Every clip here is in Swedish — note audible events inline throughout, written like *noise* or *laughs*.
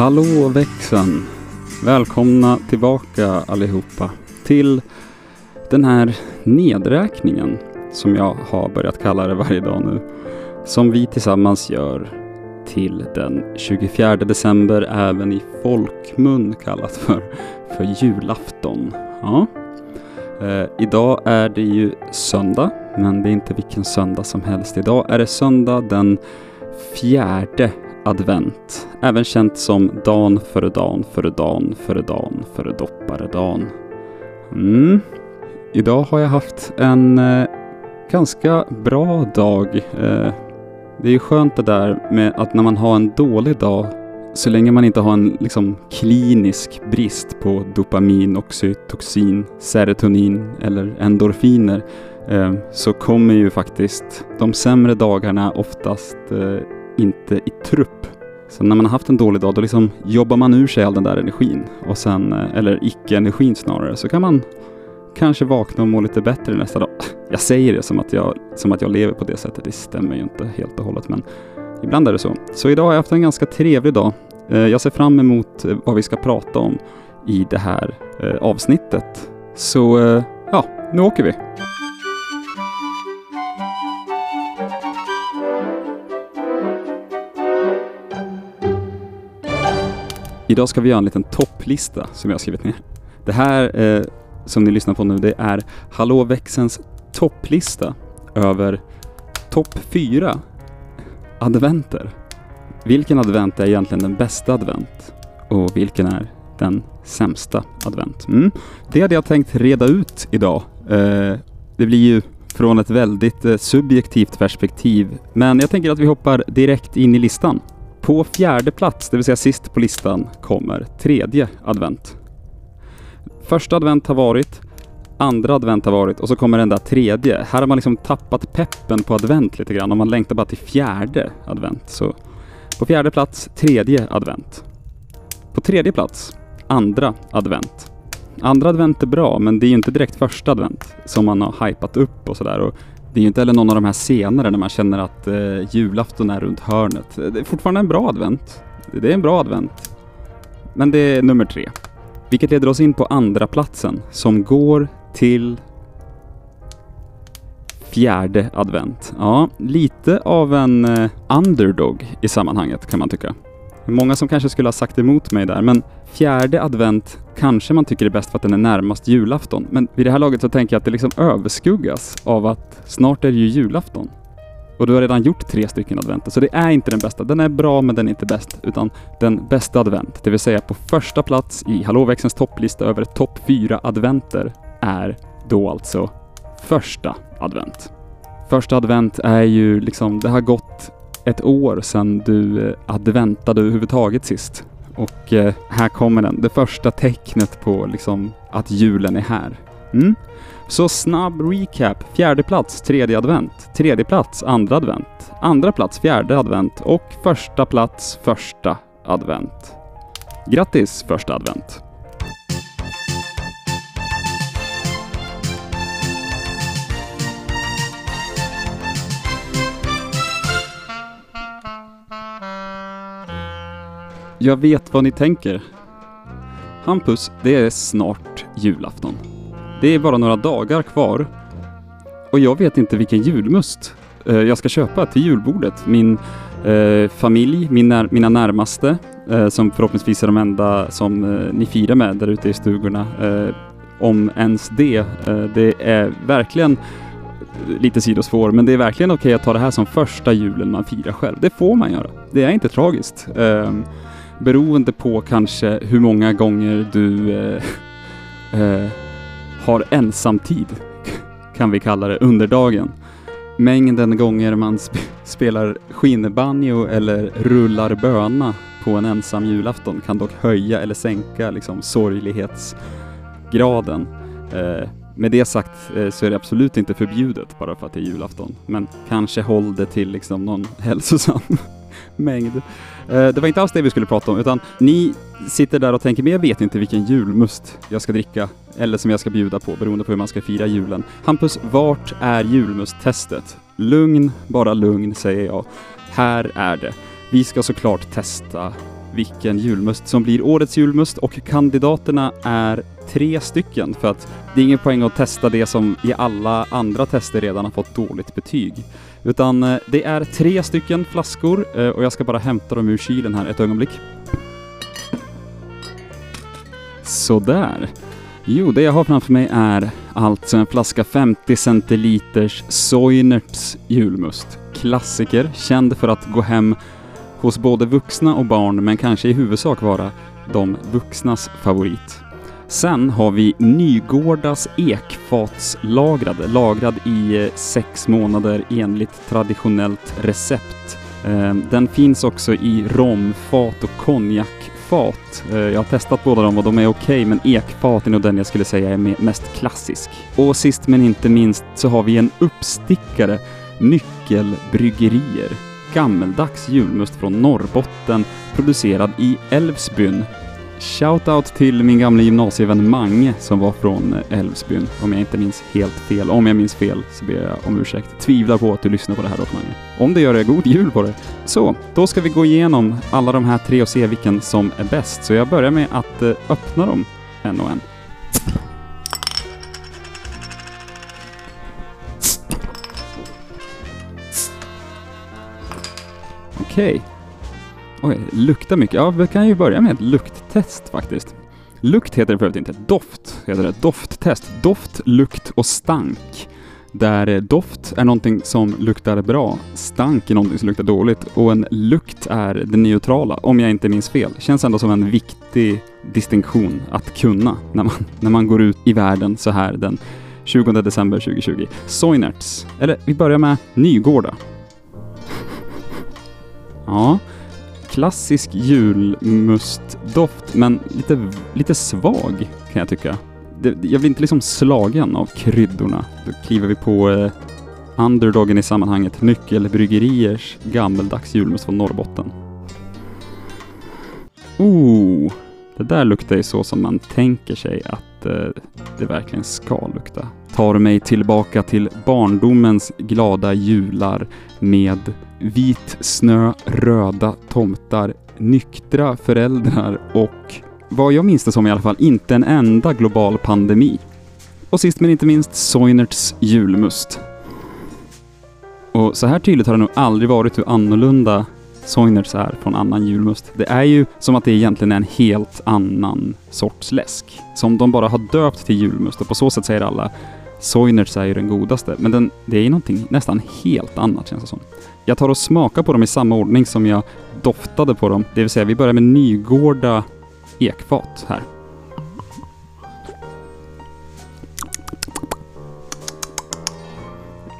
Hallå växeln! Välkomna tillbaka allihopa till den här nedräkningen som jag har börjat kalla det varje dag nu. Som vi tillsammans gör till den 24 december, även i folkmun kallat för, för julafton. Ja. Eh, idag är det ju söndag, men det är inte vilken söndag som helst. Idag är det söndag den fjärde advent, även känt som dan före dan före dan före dan före dopparedan. Mm. Idag har jag haft en eh, ganska bra dag. Eh, det är ju skönt det där med att när man har en dålig dag, så länge man inte har en liksom, klinisk brist på dopamin, oxytocin, serotonin eller endorfiner, eh, så kommer ju faktiskt de sämre dagarna oftast eh, inte i trupp. Så när man har haft en dålig dag, då liksom jobbar man ur sig all den där energin, och sen, eh, eller icke-energin snarare, så kan man kanske vakna och må lite bättre nästa dag. *laughs* Jag säger det som att jag, som att jag lever på det sättet. Det stämmer ju inte helt och hållet, men ibland är det så. Så idag har jag haft en ganska trevlig dag. Eh, jag ser fram emot eh, vad vi ska prata om i det här avsnittet. Så ja, nu åker vi. Idag ska vi göra en liten topplista som jag har skrivit ner. Det här eh, som ni lyssnar på nu, det är Hallå Växens topplista över topp fyra adventer. Vilken advent är egentligen den bästa advent? Och vilken är den sämsta advent? Mm. Det hade jag tänkt reda ut idag. Eh, det blir ju från ett väldigt eh, subjektivt perspektiv, men jag tänker att vi hoppar direkt in i listan. På fjärde plats, det vill säga sist på listan, kommer tredje advent. Första advent har varit, andra advent har varit och så kommer den där tredje. Här har man liksom tappat peppen på advent lite grann och man längtar bara till fjärde advent. Så på fjärde plats, tredje advent. På tredje plats, andra advent. Andra advent är bra, men det är inte direkt första advent som man har hypat upp och sådär. Det är ju inte heller någon av de här senare när man känner att eh, julafton är runt hörnet. Det är fortfarande en bra advent. Det är en bra advent. Men det är nummer tre. Vilket leder oss in på andra platsen som går till fjärde advent. Ja, lite av en eh, underdog i sammanhanget kan man tycka. Många som kanske skulle ha sagt emot mig där, men fjärde advent kanske man tycker är bäst för att den är närmast julafton. Men vid det här laget så tänker jag att det liksom överskuggas av att snart är det ju julafton. Och du har redan gjort tre stycken adventer, så det är inte den bästa. Den är bra, men den är inte bäst, utan den bästa advent, det vill säga på första plats i Hallåväxelns topplista över topp fyra adventer, är då alltså första advent. Första advent är ju liksom, det har gått ett år sedan du eh, adventade överhuvudtaget sist. Och eh, här kommer den, det första tecknet på liksom att julen är här. Mm? Så snabb recap. Fjärde plats, tredje advent. Tredje plats, andra advent. Andra plats, fjärde advent. Och första plats, första advent. Grattis första advent! Jag vet vad ni tänker. Hampus, det är snart julafton. Det är bara några dagar kvar. Och jag vet inte vilken julmust eh, jag ska köpa till julbordet. Min eh, familj, min när, mina närmaste, eh, som förhoppningsvis är de enda som eh, ni firar med där ute i stugorna. Eh, om ens det. Eh, det är verkligen lite sidospår, men det är verkligen okej okay att ta det här som första julen man firar själv. Det får man göra. Det är inte tragiskt ehm, beroende på kanske hur många gånger du eh, eh, har ensamtid, kan vi kalla det, under dagen. Mängden gånger man sp spelar skinnbanjo eller rullar böna på en ensam julafton kan dock höja eller sänka liksom, sorglighetsgraden. Eh, med det sagt eh, så är det absolut inte förbjudet bara för att det är julafton, men kanske håll det till liksom någon hälsosam mängd. Eh, det var inte alls det vi skulle prata om, utan ni sitter där och tänker, men jag vet inte vilken julmust jag ska dricka eller som jag ska bjuda på beroende på hur man ska fira julen. Hampus, vart är julmusttestet? Lugn, bara lugn, säger jag. Här är det. Vi ska såklart testa vilken julmust som blir årets julmust och kandidaterna är tre stycken för att det är ingen poäng att testa det som i alla andra tester redan har fått dåligt betyg. Utan eh, det är tre stycken flaskor eh, och jag ska bara hämta dem ur kylen här ett ögonblick. Sådär. Jo, det jag har framför mig är alltså en flaska 50 centiliters Soinerts julmust. Klassiker, känd för att gå hem hos både vuxna och barn, men kanske i huvudsak vara de vuxnas favorit. Sen har vi Nygårdas Ek. Fatslagrad, lagrad i eh, sex månader enligt traditionellt recept. Eh, den finns också i romfat och konjakfat. Eh, jag har testat båda dem och de är okej, men ekfat är nog den jag skulle säga är mest klassisk. Och sist men inte minst så har vi en uppstickare, Nyckelbryggerier. Gammeldags julmust från Norrbotten, producerad i Älvsbyn. Shoutout till min gamla gymnasievän Mange som var från eh, Älvsbyn, om jag inte minns helt fel. Om jag minns fel så ber jag om ursäkt. Tvivlar på att du lyssnar på det här dock Mange. Om det gör det, god jul på dig! Så, då ska vi gå igenom alla de här tre och se vilken som är bäst. Så jag börjar med att eh, öppna dem en och en. Okej. Oj, lukta mycket. Ja, vi kan ju börja med ett lukttest faktiskt. Lukt heter det för övrigt inte, doft heter det. Dofttest. Doft, lukt och stank. Där eh, doft är någonting som luktar bra, stank är någonting som luktar dåligt och en lukt är det neutrala, om jag inte minns fel. Känns ändå som en viktig distinktion att kunna när man, när man går ut i världen så här den 20 december 2020. Soinerts. Eller vi börjar med Nygårda. *laughs* Ja, klassisk julmustdoft, men lite, lite svag kan jag tycka. Det, jag blir inte liksom slagen av kryddorna. Då kliver vi på eh, underdogen i sammanhanget, Nyckelbryggeriers gammeldags julmust från Norrbotten. Oh, det där luktar ju så som man tänker sig att eh, det verkligen ska lukta. Tar mig tillbaka till barndomens glada jular med vit snö, röda tomtar, nyktra föräldrar och vad jag minns det som i alla fall inte en enda global pandemi. Och sist men inte minst Soinerts julmust. Och så här tydligt har det nog aldrig varit hur annorlunda Soinerts är från annan julmust. Det är ju som att det egentligen är en helt annan sorts läsk. Som de bara har döpt till julmust och på så sätt säger alla Soinerts är ju den godaste. Men den, det är ju någonting nästan helt annat känns det som. Jag tar och smakar på dem i samma ordning som jag doftade på dem. Det vill säga vi börjar med Nygårda ekfat här.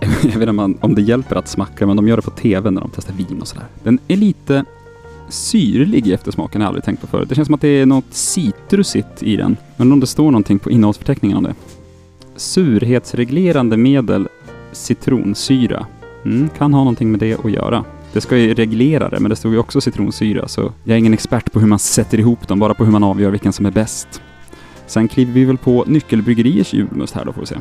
*laughs* Jag vet inte om, man, om det hjälper att smacka, men de gör det på TV när de testar vin och sådär. Den är lite syrlig i eftersmaken, har jag aldrig tänkt på förut. Det känns som att det är något citrusigt i den. Men om det står någonting på innehållsförteckningen om det. Surhetsreglerande medel, citronsyra. Mm, kan ha någonting med det att göra. Det ska ju reglera det, men det stod ju också citronsyra, så jag är ingen expert på hur man sätter ihop dem, bara på hur man avgör vilken som är bäst. Sen kliver vi väl på Nyckelbryggeriers julmust här då, får vi se.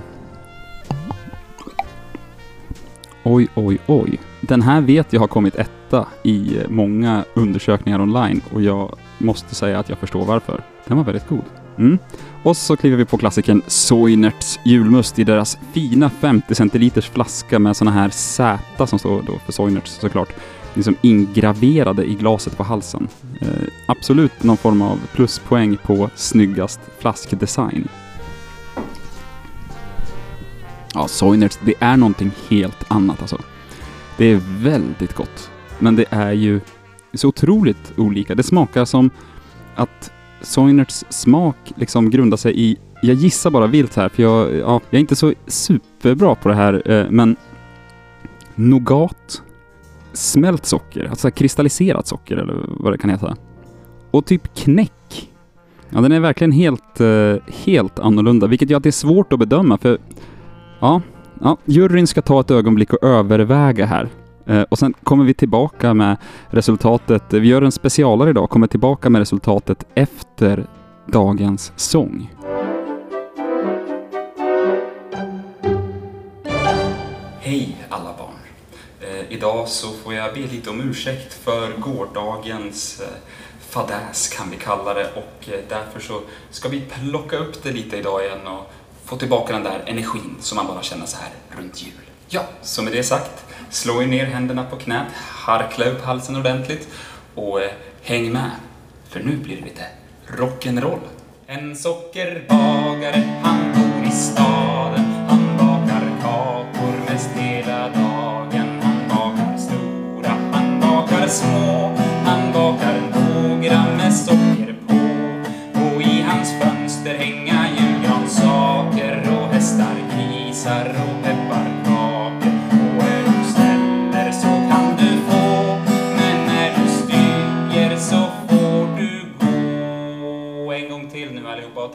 Oj, oj, oj. Den här vet jag har kommit etta i många undersökningar online och jag måste säga att jag förstår varför. Den var väldigt god. Mm. Och så kliver vi på klassikern Soinerts julmust i deras fina 50 centiliters flaska med såna här Z som står då för Soinerts såklart, liksom ingraverade i glaset på halsen. Eh, absolut någon form av pluspoäng på snyggast flaskdesign. Ja, Soinerts, det är någonting helt annat alltså. Det är väldigt gott. Men det är ju så otroligt olika. Det smakar som att Soinerts smak liksom grundar sig i, jag gissar bara vilt här, för jag, ja, jag är inte så superbra på det här, eh, men nougat, smält socker, alltså kristalliserat socker eller vad det kan heta. Och typ knäck. Ja, den är verkligen helt, eh, helt annorlunda, vilket gör att det är svårt att bedöma, för ja, ja, juryn ska ta ett ögonblick och överväga här. Eh, och sen kommer vi tillbaka med resultatet. Vi gör en specialare idag, kommer tillbaka med resultatet efter dagens sång. Hej alla barn! Eh, idag så får jag be lite om ursäkt för gårdagens eh, fadäs kan vi kalla det och eh, därför så ska vi plocka upp det lite idag igen och få tillbaka den där energin som man bara känner så här runt jul. Ja, så med det sagt, slå er ner händerna på knät, harkla upp halsen ordentligt och eh, häng med, för nu blir det lite rock'n'roll. En sockerbagare, han bor i staden, han bakar kakor mest hela dagen. Han bakar stora, han bakar små, han bakar några med socker på. Och i hans fönster hänga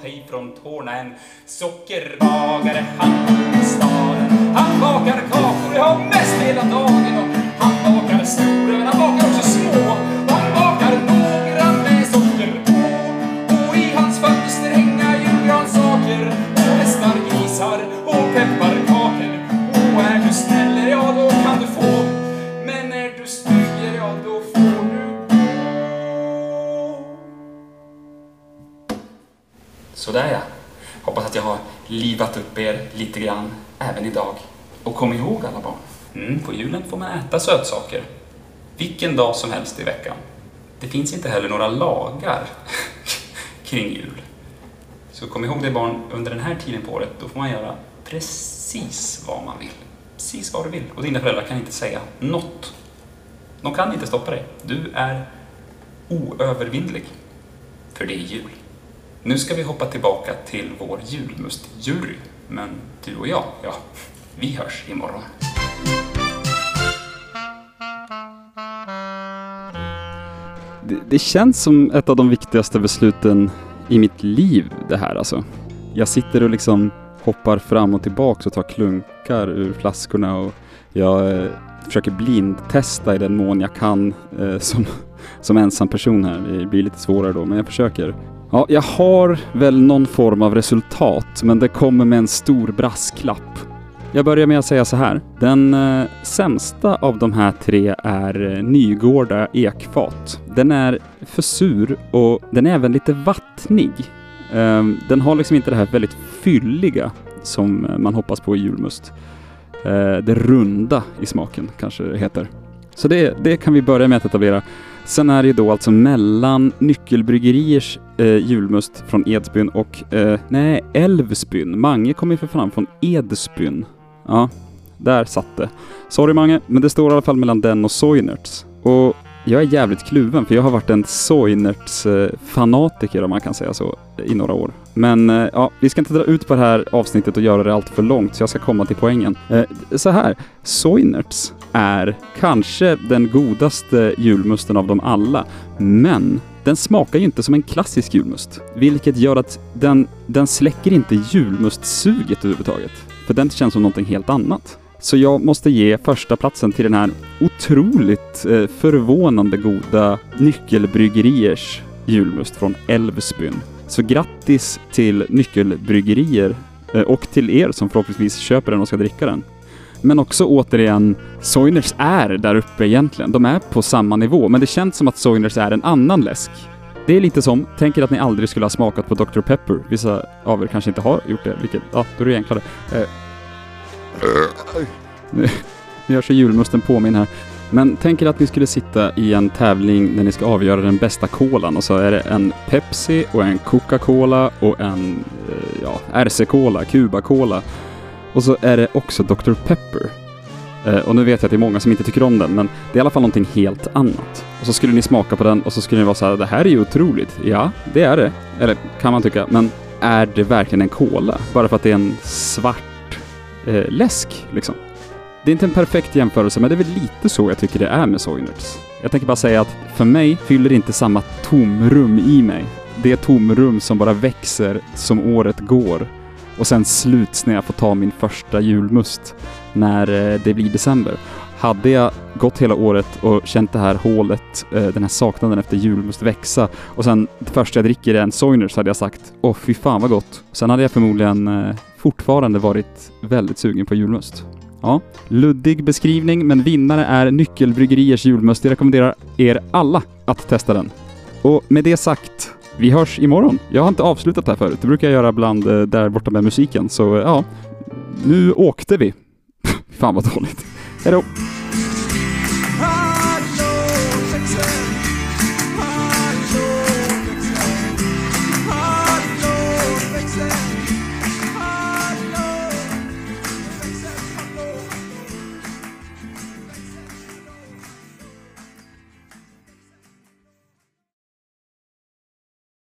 ta i från tårna. En sockerbagare, han bor i staden. Han bakar kakor, ja mest hela dagen. Er lite grann även idag. Och kom ihåg alla barn, mm, på julen får man äta sötsaker. Vilken dag som helst i veckan. Det finns inte heller några lagar *laughs* kring jul. Så kom ihåg det barn, under den här tiden på året, då får man göra precis vad man vill. Precis vad du vill. Och dina föräldrar kan inte säga något. De kan inte stoppa dig. Du är oövervinnlig. För det är jul. Nu ska vi hoppa tillbaka till vår julmustjury. Men du och jag, ja, vi hörs imorgon. Det, det känns som ett av de viktigaste besluten i mitt liv det här alltså. Jag sitter och liksom hoppar fram och tillbaks och tar klunkar ur flaskorna och jag eh, försöker blindtesta i den mån jag kan eh, som, som ensam person här. Det blir lite svårare då, men jag försöker. Ja, jag har väl någon form av resultat, men det kommer med en stor brasklapp. Jag börjar med att säga så här. Den eh, sämsta av de här tre är eh, Nygårda ekfat. Den är för sur och den är även lite vattnig. Eh, den har liksom inte det här väldigt fylliga som eh, man hoppas på i julmust. Eh, det runda i smaken kanske det heter. Så det, det kan vi börja med att etablera. Sen är det ju då alltså mellan Nyckelbryggeriers eh, julmust från Edsbyn och, eh, nej, Älvsbyn. Mange kommer ju för fan från Edsbyn. Ja, där satt det. Sorry Mange, men det står i alla fall mellan den och Soinerts. Och jag är jävligt kluven för jag har varit en Soinerts-fanatiker eh, om man kan säga så i några år. Men eh, ja, vi ska inte dra ut på det här avsnittet och göra det allt för långt så jag ska komma till poängen. Eh, så här, Soinerts är kanske den godaste julmusten av dem alla, men den smakar ju inte som en klassisk julmust, vilket gör att den, den släcker inte julmustsuget överhuvudtaget. För den känns som någonting helt annat. Så jag måste ge första platsen till den här otroligt eh, förvånande goda Nyckelbryggeriers julmust från Älvsbyn. Så grattis till Nyckelbryggerier eh, och till er som förhoppningsvis köper den och ska dricka den. Men också återigen, Soiners är där uppe egentligen. De är på samma nivå, men det känns som att Soiners är en annan läsk. Det är lite som, tänk er att ni aldrig skulle ha smakat på Dr. Pepper. Vissa av er kanske inte har gjort det, vilket, ja, då är det enklare. Eh, nu, *laughs* nu gör sig julmusten påminn här. Men tänk er att ni skulle sitta i en tävling när ni ska avgöra den bästa kolan och så är det en Pepsi och en Coca-Cola och en eh, ja, RC-Cola, Cuba-Cola. Och så är det också Dr. Pepper. Eh, och nu vet jag att det är många som inte tycker om den, men det är i alla fall någonting helt annat. Och så skulle ni smaka på den och så skulle ni vara så här, det här är ju otroligt. Ja, det är det. Eller kan man tycka, men är det verkligen en cola? Bara för att det är en svart eh, läsk, liksom. Det är inte en perfekt jämförelse, men det är väl lite så jag tycker det är med Soinerts. Jag tänker bara säga att för mig fyller det inte samma tomrum i mig. Det tomrum som bara växer som året går och sen sluts när jag får ta min första julmust när eh, det blir december. Hade jag gått hela året och känt det här hålet, eh, den här saknaden efter julmust växa och sen det första jag dricker är en Soiners hade jag sagt åh fy fan vad gott. Sen hade jag förmodligen eh, fortfarande varit väldigt sugen på julmust. Ja, luddig beskrivning, men vinnare är Nyckelbryggeriers julmust. Jag rekommenderar er alla att testa den. Och med det sagt, vi hörs imorgon. Jag har inte avslutat det här förut. Det brukar jag göra bland eh, där borta med musiken. Så eh, ja, nu åkte vi. *laughs* Fan vad dåligt. Hej då!